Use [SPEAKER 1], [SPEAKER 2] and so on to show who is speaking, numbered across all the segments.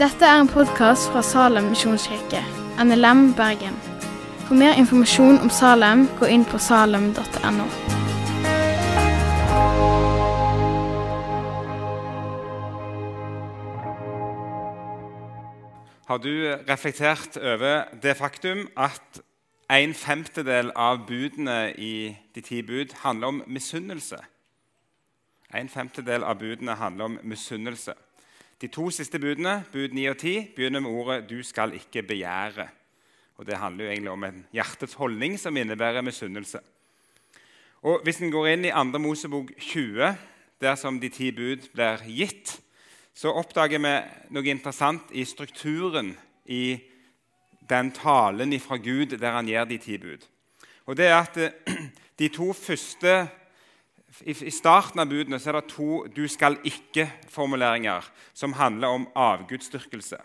[SPEAKER 1] Dette er en podkast fra Salem misjonskirke, NLM Bergen. For mer informasjon om Salem, gå inn på salem.no.
[SPEAKER 2] Har du reflektert over det faktum at en femtedel av budene i de ti bud handler om misunnelse? En femtedel av budene handler om misunnelse. De to siste budene, bud 9 og 10, begynner med ordet 'du skal ikke begjære'. Og Det handler jo egentlig om en hjertets holdning som innebærer misunnelse. Og Hvis en går inn i 2. Mosebok 20, der som de ti bud blir gitt, så oppdager vi noe interessant i strukturen i den talen fra Gud der han gir de ti bud. Og det er at eh, de to første I starten av budene er det to 'du skal ikke'-formuleringer som handler om avgudsdyrkelse.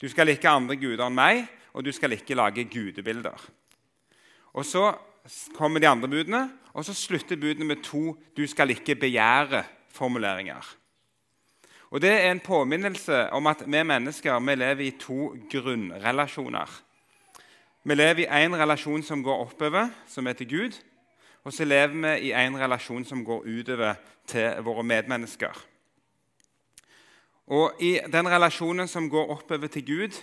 [SPEAKER 2] Du skal ikke andre guder enn meg, og du skal ikke lage gudebilder. Og Så kommer de andre budene, og så slutter budene med to 'du skal ikke begjære'-formuleringer. Og Det er en påminnelse om at vi mennesker vi lever i to grunnrelasjoner. Vi lever i én relasjon som går oppover, som heter Gud. Og så lever vi i en relasjon som går utover til våre medmennesker. Og I den relasjonen som går oppover til Gud,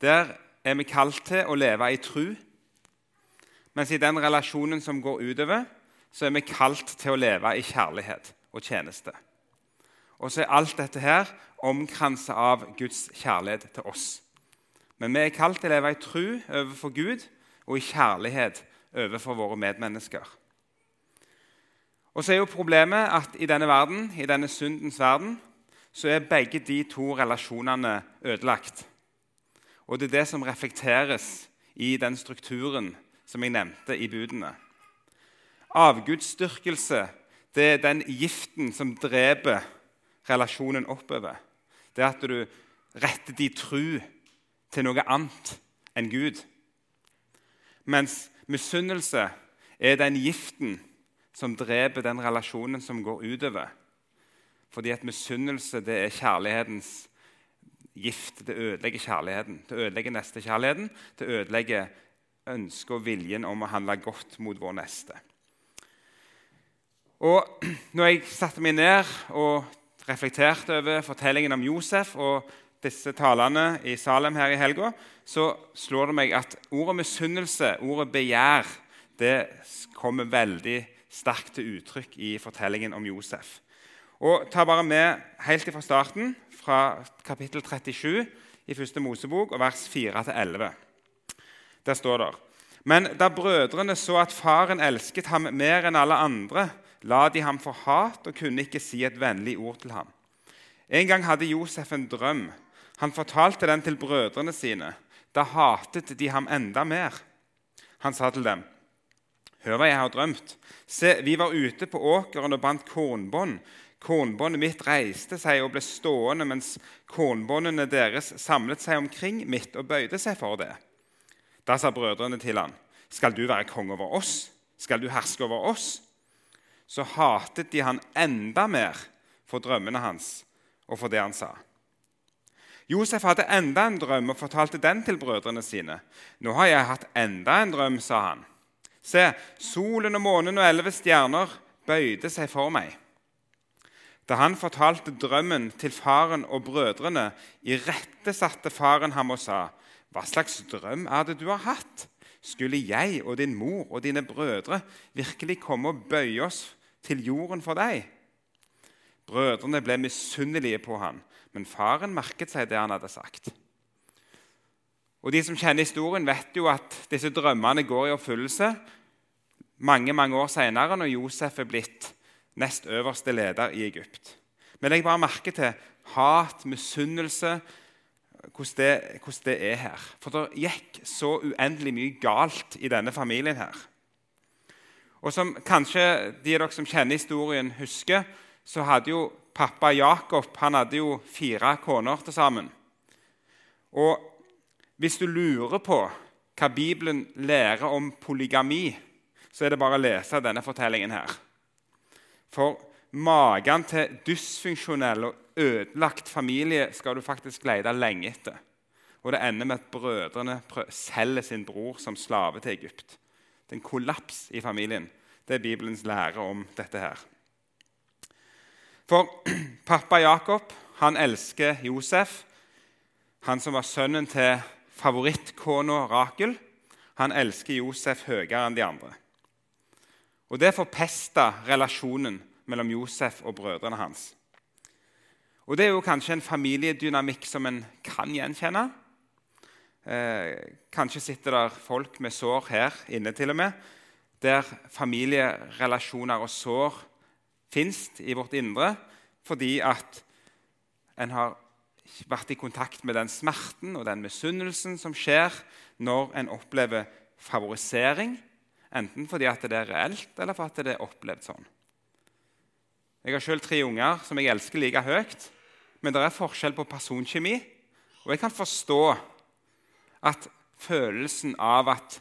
[SPEAKER 2] der er vi kalt til å leve i tru. Mens i den relasjonen som går utover, så er vi kalt til å leve i kjærlighet og tjeneste. Og så er alt dette her omkranset av Guds kjærlighet til oss. Men vi er kalt til å leve i tru overfor Gud og i kjærlighet overfor våre medmennesker. Og så er jo Problemet at i denne verden, i denne syndens verden så er begge de to relasjonene ødelagt. Og det er det som reflekteres i den strukturen som jeg nevnte i budene. Avgudsdyrkelse det er den giften som dreper relasjonen oppover. Det er at du retter din tru til noe annet enn Gud. Mens misunnelse er den giften som dreper den relasjonen som går utover. Fordi at misunnelse er kjærlighetens gift. Det ødelegger kjærligheten. Det ødelegger nestekjærligheten. Det ødelegger ønsket og viljen om å handle godt mot vår neste. Og når jeg satte meg ned og reflekterte over fortellingen om Josef og disse talene i Salem her i helga, så slår det meg at ordet misunnelse, ordet begjær, det kommer veldig sterkt til uttrykk i fortellingen om Josef. Og Ta bare med helt fra starten, fra kapittel 37 i første Mosebok, og vers 4-11. Der står det Men da brødrene så at faren elsket ham mer enn alle andre, la de ham for hat og kunne ikke si et vennlig ord til ham. En gang hadde Josef en drøm. Han fortalte den til brødrene sine. Da hatet de ham enda mer. Han sa til dem, 'Hør hva jeg har drømt.' Se, vi var ute på åkeren og bandt kornbånd. Kornbåndet mitt reiste seg og ble stående, mens kornbåndene deres samlet seg omkring mitt og bøyde seg for det. Da sa brødrene til han, 'Skal du være konge over oss? Skal du herske over oss?' Så hatet de han enda mer for drømmene hans og for det han sa. Josef hadde enda en drøm og fortalte den til brødrene sine. 'Nå har jeg hatt enda en drøm', sa han. 'Se, solen og månen og elleve stjerner bøyde seg for meg.' Da han fortalte drømmen til faren og brødrene, irettesatte faren ham og sa, 'Hva slags drøm er det du har hatt?' Skulle jeg og din mor og dine brødre virkelig komme og bøye oss til jorden for deg? Brødrene ble misunnelige på ham men faren merket seg det han hadde sagt. Og De som kjenner historien, vet jo at disse drømmene går i oppfyllelse mange mange år senere, når Josef er blitt nest øverste leder i Egypt. Men jeg bare merker til hat, misunnelse, hvordan det, hvordan det er her. For det gikk så uendelig mye galt i denne familien her. Og som kanskje de av dere som kjenner historien, husker, så hadde jo pappa Jakob han hadde jo fire koner til sammen. Og hvis du lurer på hva Bibelen lærer om polygami, så er det bare å lese denne fortellingen her. For magen til dysfunksjonell og ødelagt familie skal du faktisk lete lenge etter. Og det ender med at brødrene selger sin bror som slave til Egypt. Det er en kollaps i familien. Det er Bibelens lære om dette her. For pappa Jakob han elsker Josef, han som var sønnen til favorittkona Rakel. Han elsker Josef høyere enn de andre. Og Det forpesta relasjonen mellom Josef og brødrene hans. Og Det er jo kanskje en familiedynamikk som en kan gjenkjenne. Eh, kanskje sitter der folk med sår her inne, til og med, der familierelasjoner og sår fins i vårt indre fordi at en har vært i kontakt med den smerten og den misunnelsen som skjer når en opplever favorisering, enten fordi at det er reelt, eller fordi det er opplevd sånn. Jeg har sjøl tre unger som jeg elsker like høyt, men det er forskjell på personkjemi. Og jeg kan forstå at følelsen av at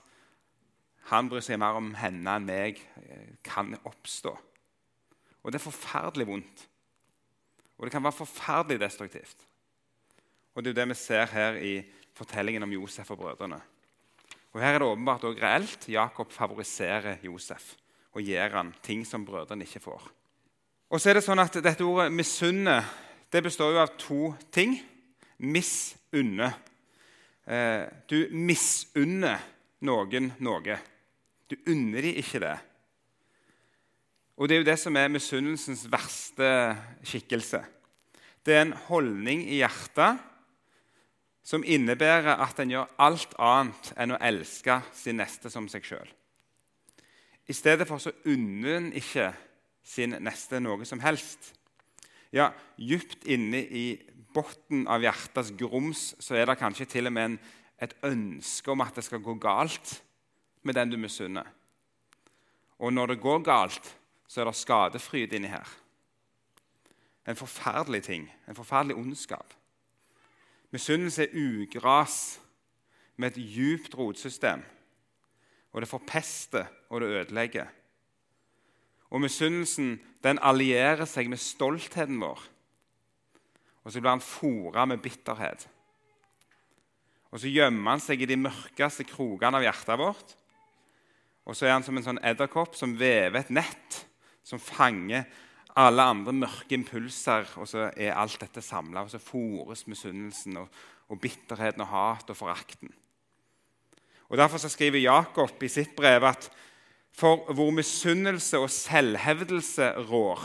[SPEAKER 2] han bryr seg mer om henne enn meg, kan oppstå. Og det er forferdelig vondt. Og det kan være forferdelig destruktivt. Og Det er jo det vi ser her i fortellingen om Josef og brødrene. Og Her er det åpenbart òg reelt. Jakob favoriserer Josef og gir han ting som brødrene ikke får. Og så er det sånn at Dette ordet 'misunne' det består jo av to ting. Misunne. Eh, du misunner noen noe. Du unner dem ikke det. Og Det er jo det som er misunnelsens verste skikkelse. Det er en holdning i hjertet som innebærer at en gjør alt annet enn å elske sin neste som seg sjøl. I stedet for så unner en ikke sin neste noe som helst. Ja, Dypt inne i bunnen av hjertets grums så er det kanskje til og med en, et ønske om at det skal gå galt med den du misunner. Og når det går galt, så er det skadefryd inni her. En forferdelig ting, en forferdelig ondskap. Misunnelse er ugras med et djupt rotsystem. Og det forpester, og det ødelegger. Og misunnelsen den allierer seg med stoltheten vår. Og så blir han fora med bitterhet. Og så gjemmer han seg i de mørkeste krokene av hjertet vårt. Og så er han som en sånn edderkopp som vever et nett som fanger alle andre mørke impulser, og så er alt dette samla. Og så fòres misunnelsen og, og, bitterheten og hat og forakten. Og Derfor så skriver Jakob i sitt brev at for hvor misunnelse og selvhevdelse rår,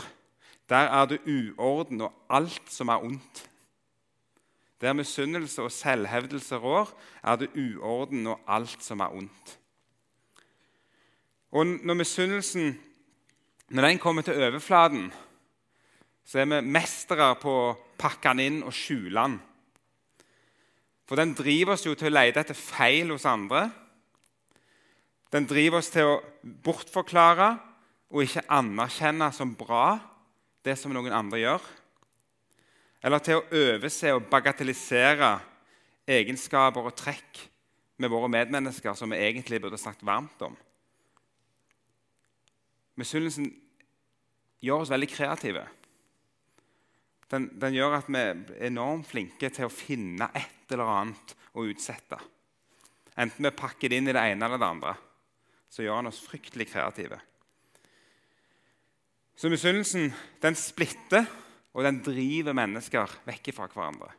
[SPEAKER 2] der er det uorden og alt som er ondt. Der misunnelse og selvhevdelse rår, er det uorden og alt som er ondt. Og når misunnelsen når den kommer til overflaten, så er vi mestere på å pakke den inn og skjule den. For den driver oss jo til å lete etter feil hos andre. Den driver oss til å bortforklare og ikke anerkjenne som bra det som noen andre gjør. Eller til å overse og bagatellisere egenskaper og trekk med våre medmennesker som vi egentlig burde snakket varmt om. Misunnelsen gjør oss veldig kreative. Den, den, gjør at vi er enormt flinke til å finne et eller annet å utsette. Enten vi pakker det inn i det ene eller det andre, så gjør han oss fryktelig kreative. Så misunnelsen den splitter, og den driver mennesker vekk fra hverandre.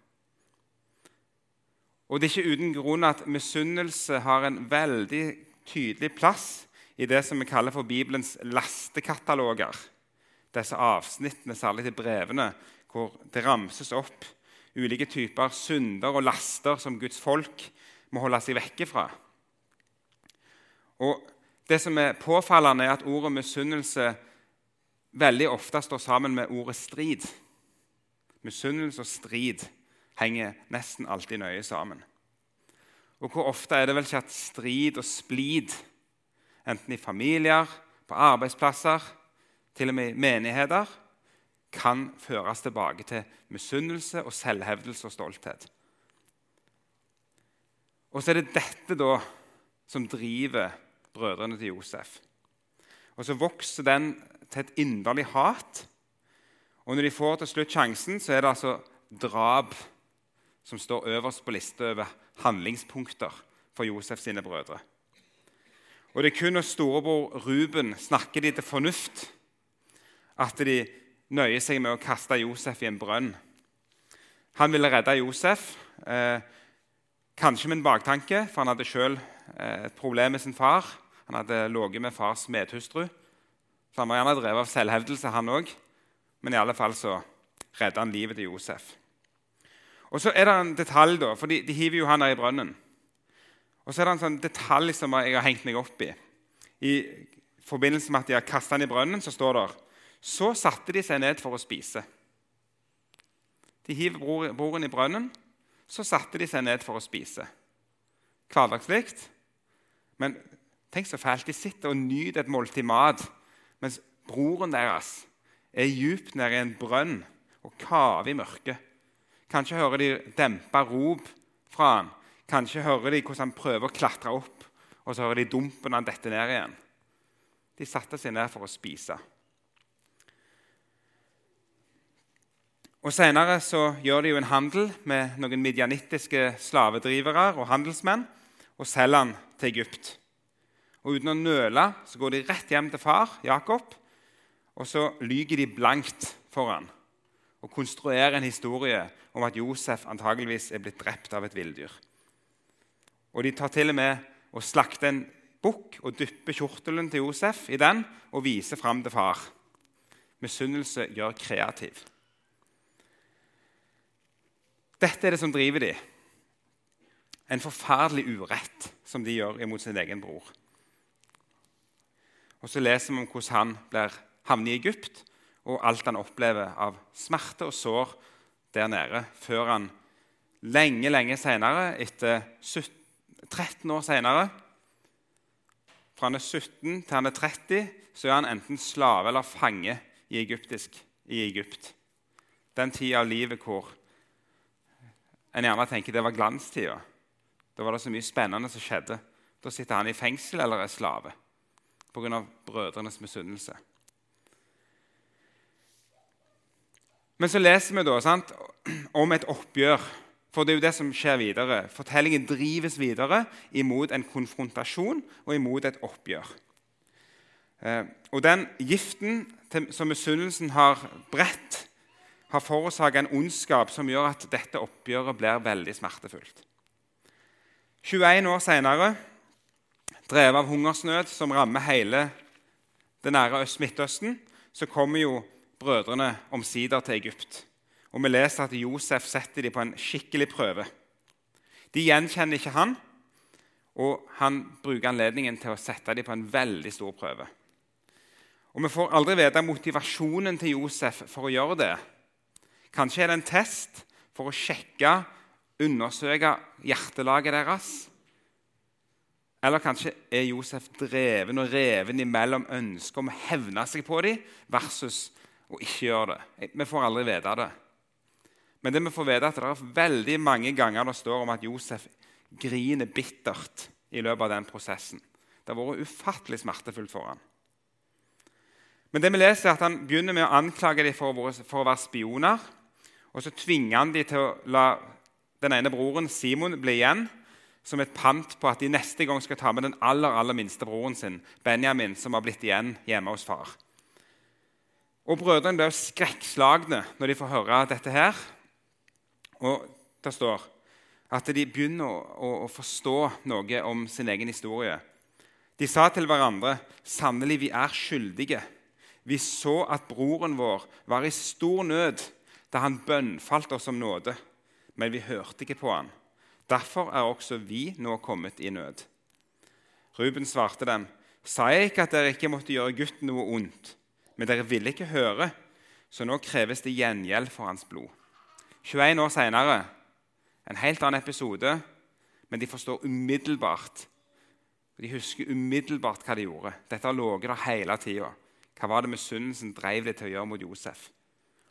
[SPEAKER 2] Og Det er ikke uten grunn at misunnelse har en veldig tydelig plass i det som vi kaller for Bibelens lastekataloger. Disse avsnittene, særlig til brevene, hvor det ramses opp ulike typer synder og laster som Guds folk må holde seg vekke fra. Og Det som er påfallende, er at ordet misunnelse veldig ofte står sammen med ordet strid. Misunnelse og strid henger nesten alltid nøye sammen. Og hvor ofte er det vel ikke at strid og splid enten i familier, på arbeidsplasser, til og med i menigheter, kan føres tilbake til misunnelse og selvhevdelse og stolthet. Og så er det dette da som driver brødrene til Josef. Og så vokser den til et inderlig hat Og når de får til slutt sjansen, så er det altså drap som står øverst på lista over handlingspunkter for Josef sine brødre. Og det er kun når storebror Ruben snakker de til fornuft, at de nøyer seg med å kaste Josef i en brønn. Han ville redde Josef, eh, kanskje med en baktanke, for han hadde sjøl eh, et problem med sin far. Han hadde ligget med fars medhustru. Så han var gjerne drevet av selvhevdelse, han òg. Men i alle fall så redda han livet til Josef. Og så er det en detalj, da, for de, de hiver jo han der i brønnen. Og så er det en sånn detalj som jeg har hengt meg opp i. I forbindelse med at de har kasta han i brønnen, så står det Så satte de seg ned for å spise. De hiver broren i brønnen. Så satte de seg ned for å spise. Hverdagslig. Men tenk så fælt. De sitter og nyter et måltid mat, mens broren deres er djupt nede i en brønn og kaver i mørket. Kanskje hører de dempa rop fra han. Kanskje hører de hvordan han prøver å klatre opp, og så hører de dumpen han detter ned igjen. De satte seg ned for å spise. Og Senere så gjør de jo en handel med noen midjanittiske slavedrivere og handelsmenn og selger han til Egypt. Og Uten å nøle så går de rett hjem til far Jakob og så lyger de blankt for han og konstruerer en historie om at Josef antageligvis er blitt drept av et villdyr. Og De tar til og med og slakter en bukk og dypper kjortelen til Josef i den og viser fram til far. Misunnelse gjør kreativ. Dette er det som driver de. En forferdelig urett som de gjør imot sin egen bror. Og Så leser vi om hvordan han blir havner i Egypt, og alt han opplever av smerte og sår der nede, før han lenge, lenge senere, etter 13 år senere Fra han er 17 til han er 30, så er han enten slave eller fange i, egyptisk, i Egypt. Den tida av livet hvor en gjerne tenker det var glanstida. Da var det så mye spennende som skjedde. Da sitter han i fengsel eller er slave pga. brødrenes misunnelse. Men så leser vi da sant, om et oppgjør. For det er jo det som skjer videre. Fortellingen drives videre imot en konfrontasjon og imot et oppgjør. Eh, og den giften som misunnelsen har bredt, har forårsaket en ondskap som gjør at dette oppgjøret blir veldig smertefullt. 21 år senere, drevet av hungersnød som rammer hele det nære Midtøsten, så kommer jo brødrene omsider til Egypt. Og Vi leser at Josef setter dem på en skikkelig prøve. De gjenkjenner ikke han, og han bruker anledningen til å sette dem på en veldig stor prøve. Og Vi får aldri vite motivasjonen til Josef for å gjøre det. Kanskje er det en test for å sjekke, undersøke hjertelaget deres. Eller kanskje er Josef dreven og reven imellom ønsket om å hevne seg på dem versus å ikke gjøre det. Vi får aldri vite det. Men det vi får vite at det er veldig mange ganger det står om at Josef griner bittert i løpet av den prosessen. Det har vært ufattelig smertefullt for ham. Men det vi leser er at han begynner med å anklage dem for, for, å være spioner. Og så tvinger han dem til å la den ene broren, Simon, bli igjen som et pant på at de neste gang skal ta med den aller, aller minste broren sin, Benjamin, som har blitt igjen hjemme hos far. Og Brødrene blir skrekkslagne når de får høre dette her. Og det står at de begynner å, å, å forstå noe om sin egen historie. De sa til hverandre, 'Sannelig, vi er skyldige.' 'Vi så at broren vår var i stor nød da han bønnfalt oss om nåde.' 'Men vi hørte ikke på han. Derfor er også vi nå kommet i nød.' Ruben svarte dem, 'Sa jeg ikke at dere ikke måtte gjøre gutten noe ondt?' men dere ville ikke høre, så nå kreves det gjengjeld for hans blod. 21 år seinere, en helt annen episode, men de forstår umiddelbart De husker umiddelbart hva de gjorde. Dette har ligget der hele tida. Hva var det misunnelsen drev de til å gjøre mot Josef?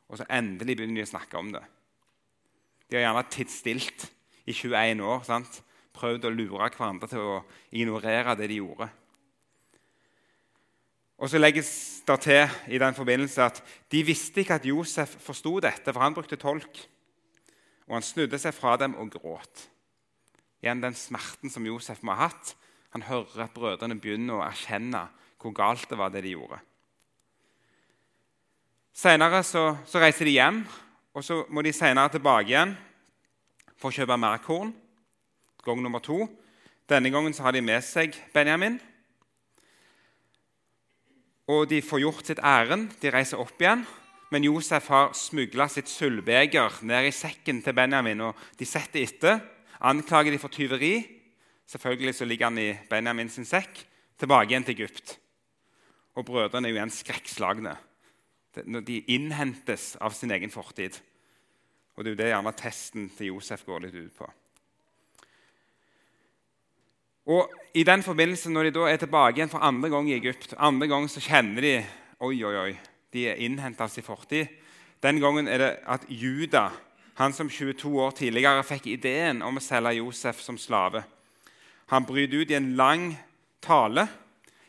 [SPEAKER 2] Og så endelig begynner de å snakke om det. De har gjerne tidsstilt i 21 år. Sant? Prøvd å lure hverandre til å ignorere det de gjorde. Og så legges det til i den forbindelse at de visste ikke at Josef forsto dette, for han brukte tolk. Og han snudde seg fra dem og gråt. Igjen den smerten som Josef må ha hatt. Han hører at brødrene begynner å erkjenne hvor galt det var, det de gjorde. Senere så, så reiser de hjem, og så må de senere tilbake igjen for å kjøpe mer korn. Gang nummer to. Denne gangen så har de med seg Benjamin. Og de får gjort sitt ærend. De reiser opp igjen. Men Josef har smugla sitt sølvbeger ned i sekken til Benjamin. og De setter etter, anklager de for tyveri. Selvfølgelig så ligger han i Benjamin sin sekk, tilbake igjen til Egypt. Og brødrene er jo igjen skrekkslagne de innhentes av sin egen fortid. Og Det er jo det gjerne testen til Josef går litt ut på. Og i den forbindelse, Når de da er tilbake igjen for andre gang i Egypt, andre gang så kjenner de oi, oi, oi, de er innhenta av sin fortid. Den gangen er det at Juda, han som 22 år tidligere fikk ideen om å selge Josef som slave, han bryter ut i en lang tale.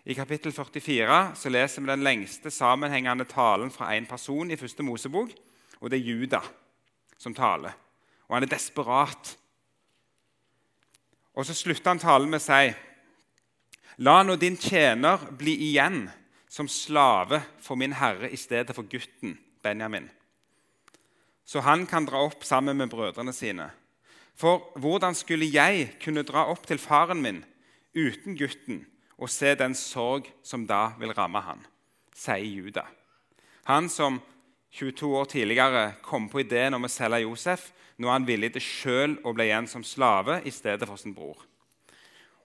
[SPEAKER 2] I kapittel 44 så leser vi den lengste sammenhengende talen fra én person i første Mosebok. Og det er Juda som taler. Og han er desperat og Så slutter han talen med å si La nå din tjener bli igjen som slave for min herre i stedet for gutten Benjamin, så han kan dra opp sammen med brødrene sine. For hvordan skulle jeg kunne dra opp til faren min uten gutten og se den sorg som da vil ramme han, sier Juda. Han som 22 år tidligere kom på ideen om å selge Josef, nå er han villig til sjøl å bli igjen som slave i stedet for sin bror.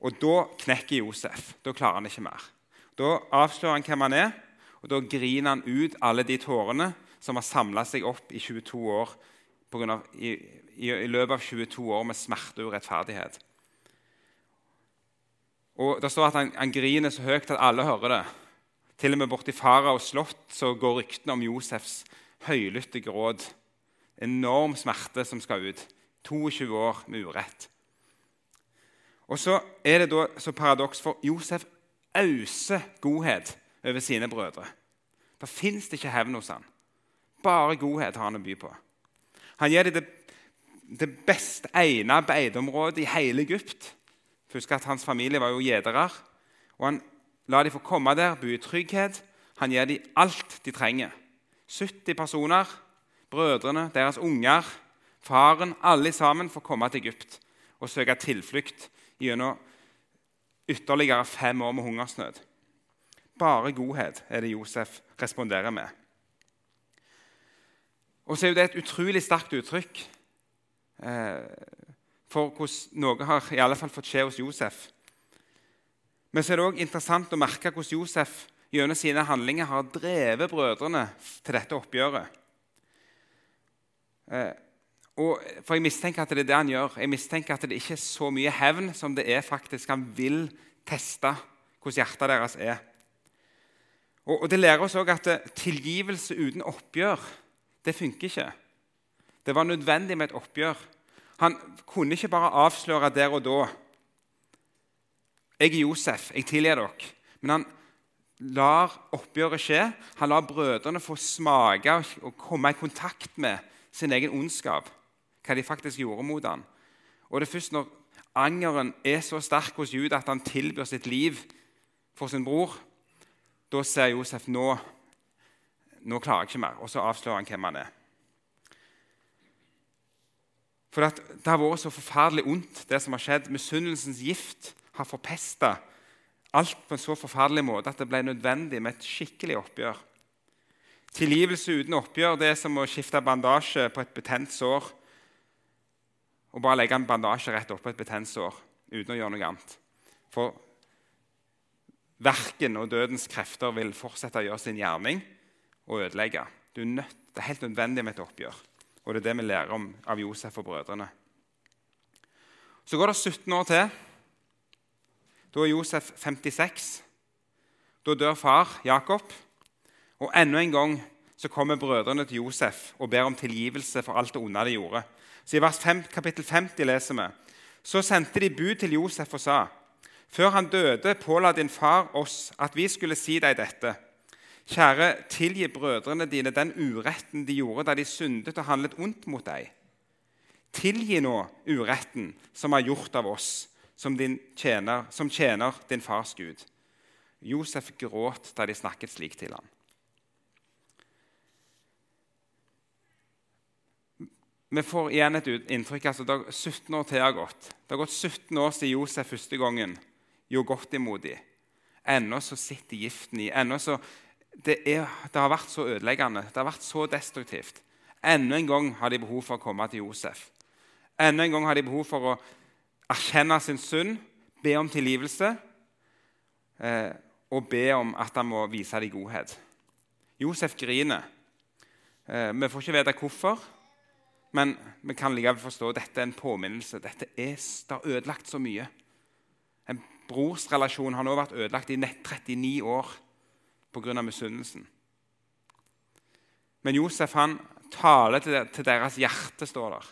[SPEAKER 2] Og Da knekker Josef. Da klarer han ikke mer. Da avslører han hvem han er, og da griner han ut alle de tårene som har samla seg opp i 22 år av, i, i, i, løpet av 22 år med smerte og urettferdighet. Og Det står at han, han griner så høyt at alle hører det. Til og med borti faraos slott så går ryktene om Josefs høylytte gråt enorm smerte som skal ut. 22 år med urett. Og så er det da så paradoks, for Josef auser godhet over sine brødre. Det fins ikke hevn hos han. Bare godhet har han å by på. Han gir dem det, det best egnede beiteområdet i hele Egypt. Husk at Hans familie var jo gjedere. Han lar dem få komme der, bo i trygghet. Han gir dem alt de trenger. 70 personer brødrene, deres unger, faren, alle sammen får komme til Egypt og søke tilflukt gjennom ytterligere fem år med hungersnød. Bare godhet er det Josef responderer med. Og så er det et utrolig sterkt uttrykk eh, for hvordan noe har i alle fall fått skje hos Josef. Men så er det også interessant å merke hvordan Josef gjennom sine handlinger har drevet brødrene til dette oppgjøret. Eh, og, for Jeg mistenker at det er det han gjør. Jeg mistenker at det ikke er så mye hevn som det er faktisk han vil teste hvordan hjertet deres er. Og, og Det lærer oss også at eh, tilgivelse uten oppgjør det funker ikke. Det var nødvendig med et oppgjør. Han kunne ikke bare avsløre der og da. 'Jeg er Josef, jeg tilgir dere.' Men han lar oppgjøret skje. Han lar brødrene få smake og komme i kontakt med sin egen ondskap, hva de faktisk gjorde mot ham. Og det er først når angeren er så sterk hos Juda at han tilbyr sitt liv for sin bror, da ser Josef nå nå klarer jeg ikke mer, og så avslører han hvem han er. For Det har vært så forferdelig ondt, det som har skjedd. Misunnelsens gift har forpesta alt på en så forferdelig måte at det ble nødvendig med et skikkelig oppgjør. Tilgivelse uten oppgjør det er som å skifte bandasje på et betent sår. Og bare legge en bandasje rett oppå et betent sår uten å gjøre noe annet. For verken og dødens krefter vil fortsette å gjøre sin gjerning og ødelegge. det er helt nødvendig med et oppgjør. Og det er det vi lærer om av Josef og brødrene. Så går det 17 år til. Da er Josef 56. Da dør far, Jakob. Og enda en gang så kommer brødrene til Josef og ber om tilgivelse for alt det onde de gjorde. Så I vers 5, kapittel 50 leser vi så sendte de bud til Josef og sa.: Før han døde, påla din far oss at vi skulle si deg dette. Kjære, tilgi brødrene dine den uretten de gjorde da de syndet og handlet ondt mot deg. Tilgi nå uretten som er gjort av oss, som, tjener, som tjener din fars Gud. Josef gråt da de snakket slik til ham. Vi får igjen et inntrykk altså det er 17 år til har gått. Det har gått 17 år siden Josef første gangen gjorde godt imot dem. Ennå så sitter giften i. Ennå så, det, er, det, har vært så ødeleggende. Det har vært så destruktivt. Enda en gang har de behov for å komme til Josef. Enda en gang har de behov for å erkjenne sin synd, be om tilgivelse eh, og be om at han må vise dem godhet. Josef griner. Eh, vi får ikke vite hvorfor. Men vi kan likevel forstå at dette er en påminnelse. Dette er, det har ødelagt så mye. En brorsrelasjon har nå vært ødelagt i nett 39 år pga. misunnelsen. Men Josef han taler til, deres hjerte, står der.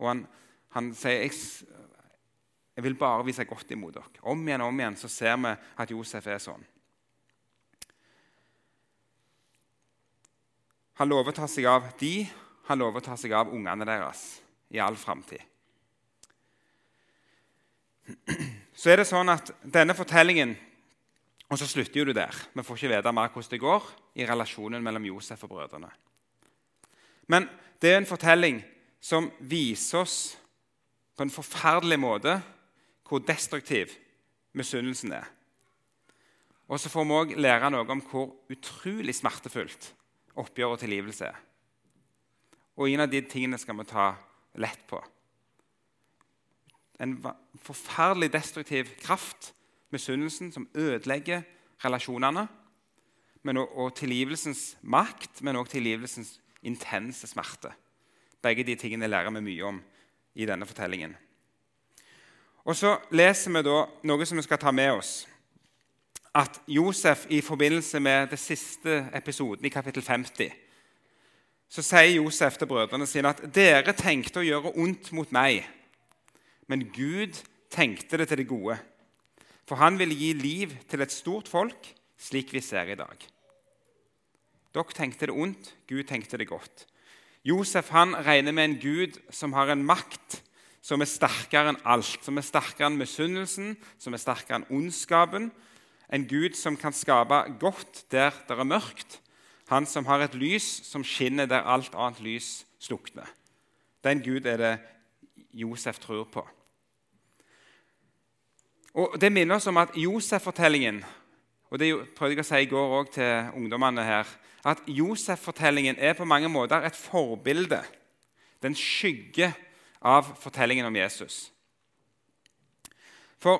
[SPEAKER 2] Og han, han sier jeg vil bare vise godt imot dere. Om igjen og om igjen så ser vi at Josef er sånn. Han lover å ta seg av de han lover å ta seg av ungene deres i all framtid. Så er det sånn at denne fortellingen Og så slutter jo det der. Vi får ikke vite mer hvordan det går i relasjonen mellom Josef og brødrene. Men det er en fortelling som viser oss på en forferdelig måte hvor destruktiv misunnelsen er. Og så får vi òg lære noe om hvor utrolig smertefullt oppgjør og tilgivelse er. Og en av de tingene skal vi ta lett på. En forferdelig destruktiv kraft, misunnelsen, som ødelegger relasjonene. Men og, og tilgivelsens makt, men også tilgivelsens intense smerte. Begge de tingene lærer vi mye om i denne fortellingen. Og Så leser vi da noe som vi skal ta med oss. At Josef i forbindelse med det siste episoden i kapittel 50 så sier Josef til brødrene sine at dere tenkte å gjøre ondt mot meg, men Gud tenkte det til det gode. For han ville gi liv til et stort folk, slik vi ser i dag. Dere tenkte det ondt, Gud tenkte det godt. Josef han regner med en Gud som har en makt som er sterkere enn alt. Som er sterkere enn misunnelsen, som er sterkere enn ondskapen. En Gud som kan skape godt der det er mørkt, han som har et lys som skinner der alt annet lys slukner. Den Gud er det Josef tror på. Og Det minner oss om at Josef-fortellingen og Det prøvde jeg å si i går også til ungdommene her, at Josef-fortellingen er på mange måter et forbilde. Den skygge av fortellingen om Jesus. For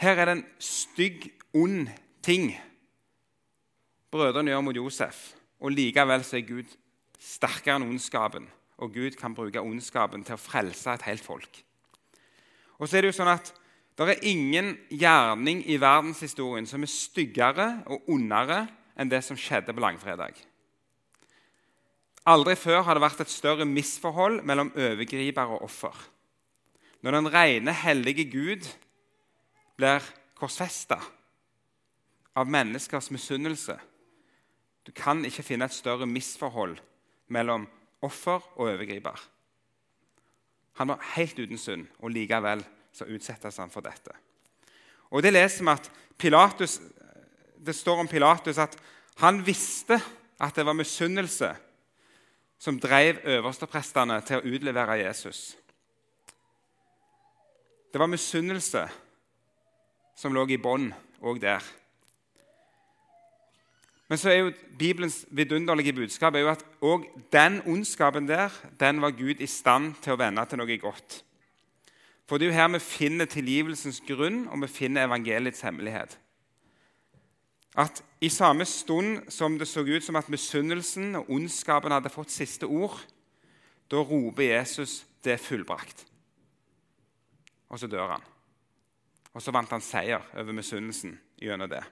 [SPEAKER 2] her er det en stygg, ond ting brødrene gjør mot Josef. Og likevel så er Gud sterkere enn ondskapen, og Gud kan bruke ondskapen til å frelse et helt folk. Og så er Det jo sånn at det er ingen gjerning i verdenshistorien som er styggere og ondere enn det som skjedde på langfredag. Aldri før har det vært et større misforhold mellom overgriper og offer. Når den rene, hellige Gud blir korsfesta av menneskers misunnelse, du kan ikke finne et større misforhold mellom offer og overgriper. Han var helt uten synd, og likevel så utsettes han for dette. Og Det leser vi at Pilatus, det står om Pilatus at han visste at det var misunnelse som drev øversteprestene til å utlevere Jesus. Det var misunnelse som lå i bånn òg der. Men så er jo Bibelens vidunderlige budskap er jo at òg den ondskapen der den var Gud i stand til å vende til noe godt. For det er jo her vi finner tilgivelsens grunn, og vi finner evangeliets hemmelighet. At i samme stund som det så ut som at misunnelsen og ondskapen hadde fått siste ord, da roper Jesus 'det er fullbrakt'. Og så dør han. Og så vant han seier over misunnelsen gjennom det.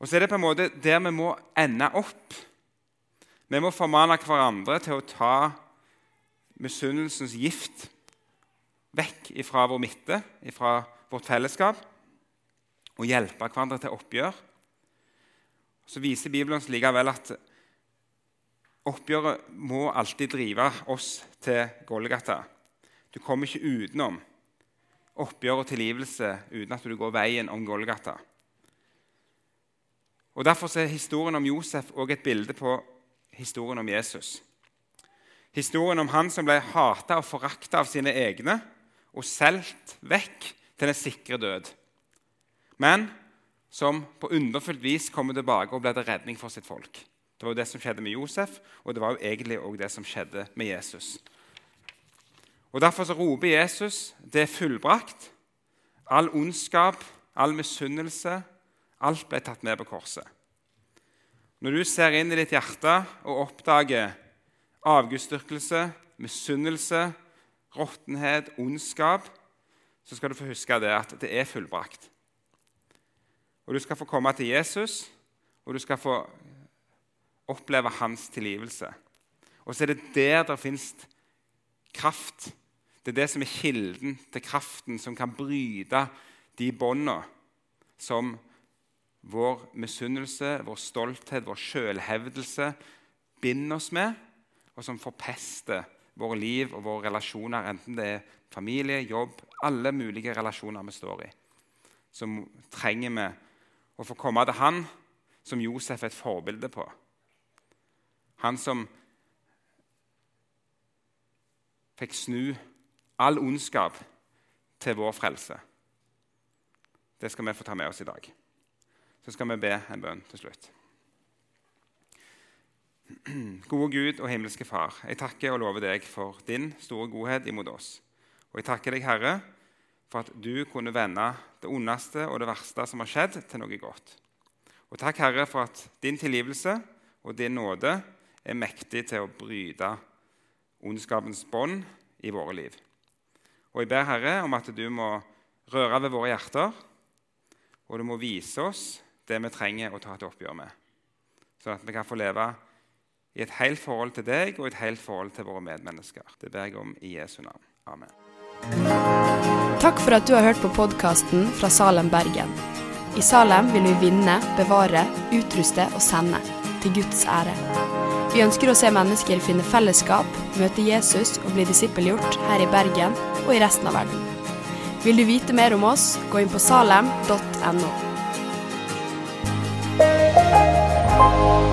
[SPEAKER 2] Og så er det på en måte der vi må ende opp. Vi må formane hverandre til å ta misunnelsens gift vekk ifra vår midte, ifra vårt fellesskap, og hjelpe hverandre til oppgjør. Så viser Bibelen oss likevel at oppgjøret må alltid drive oss til Golgata. Du kommer ikke utenom oppgjør og tilgivelse uten at du går veien om Golgata. Og Derfor er historien om Josef også et bilde på historien om Jesus. Historien om han som ble hata og forakta av sine egne og solgt vekk til den sikre død. Men som på underfullt vis kommer tilbake og blir til redning for sitt folk. Det var jo det som skjedde med Josef, og det var jo egentlig også det som skjedde med Jesus. Og Derfor så roper Jesus det er fullbrakt. All ondskap, all misunnelse, alt ble tatt med på korset. Når du ser inn i ditt hjerte og oppdager avgudsdyrkelse, misunnelse, råttenhet, ondskap, så skal du få huske det at det er fullbrakt. Og du skal få komme til Jesus, og du skal få oppleve hans tilgivelse. Og så er det der det fins kraft. Det er det som er kilden til kraften som kan bryte de båndene som vår misunnelse, vår stolthet, vår sjølhevdelse binder oss med, og som forpester våre liv og våre relasjoner, enten det er familie, jobb, alle mulige relasjoner vi står i. Så trenger vi å få komme til han som Josef er et forbilde på. Han som fikk snu all ondskap til vår frelse. Det skal vi få ta med oss i dag. Så skal vi be en bønn til slutt. Gode Gud og himmelske Far, jeg takker og lover deg for din store godhet imot oss. Og jeg takker deg, Herre, for at du kunne vende det ondeste og det verste som har skjedd, til noe godt. Og takk, Herre, for at din tilgivelse og din nåde er mektig til å bryte ondskapens bånd i våre liv. Og jeg ber Herre om at du må røre ved våre hjerter, og du må vise oss det vi trenger å ta et oppgjør med, sånn at vi kan få leve i et helt forhold til deg og et helt forhold til våre medmennesker. Det ber jeg om i Jesu navn. Amen.
[SPEAKER 3] Takk for at du har hørt på podkasten fra Salem, Bergen. I Salem vil vi vinne, bevare, utruste og sende, til Guds ære. Vi ønsker å se mennesker finne fellesskap, møte Jesus og bli disippelgjort her i Bergen og i resten av verden. Vil du vite mer om oss, gå inn på salem.no. Bye.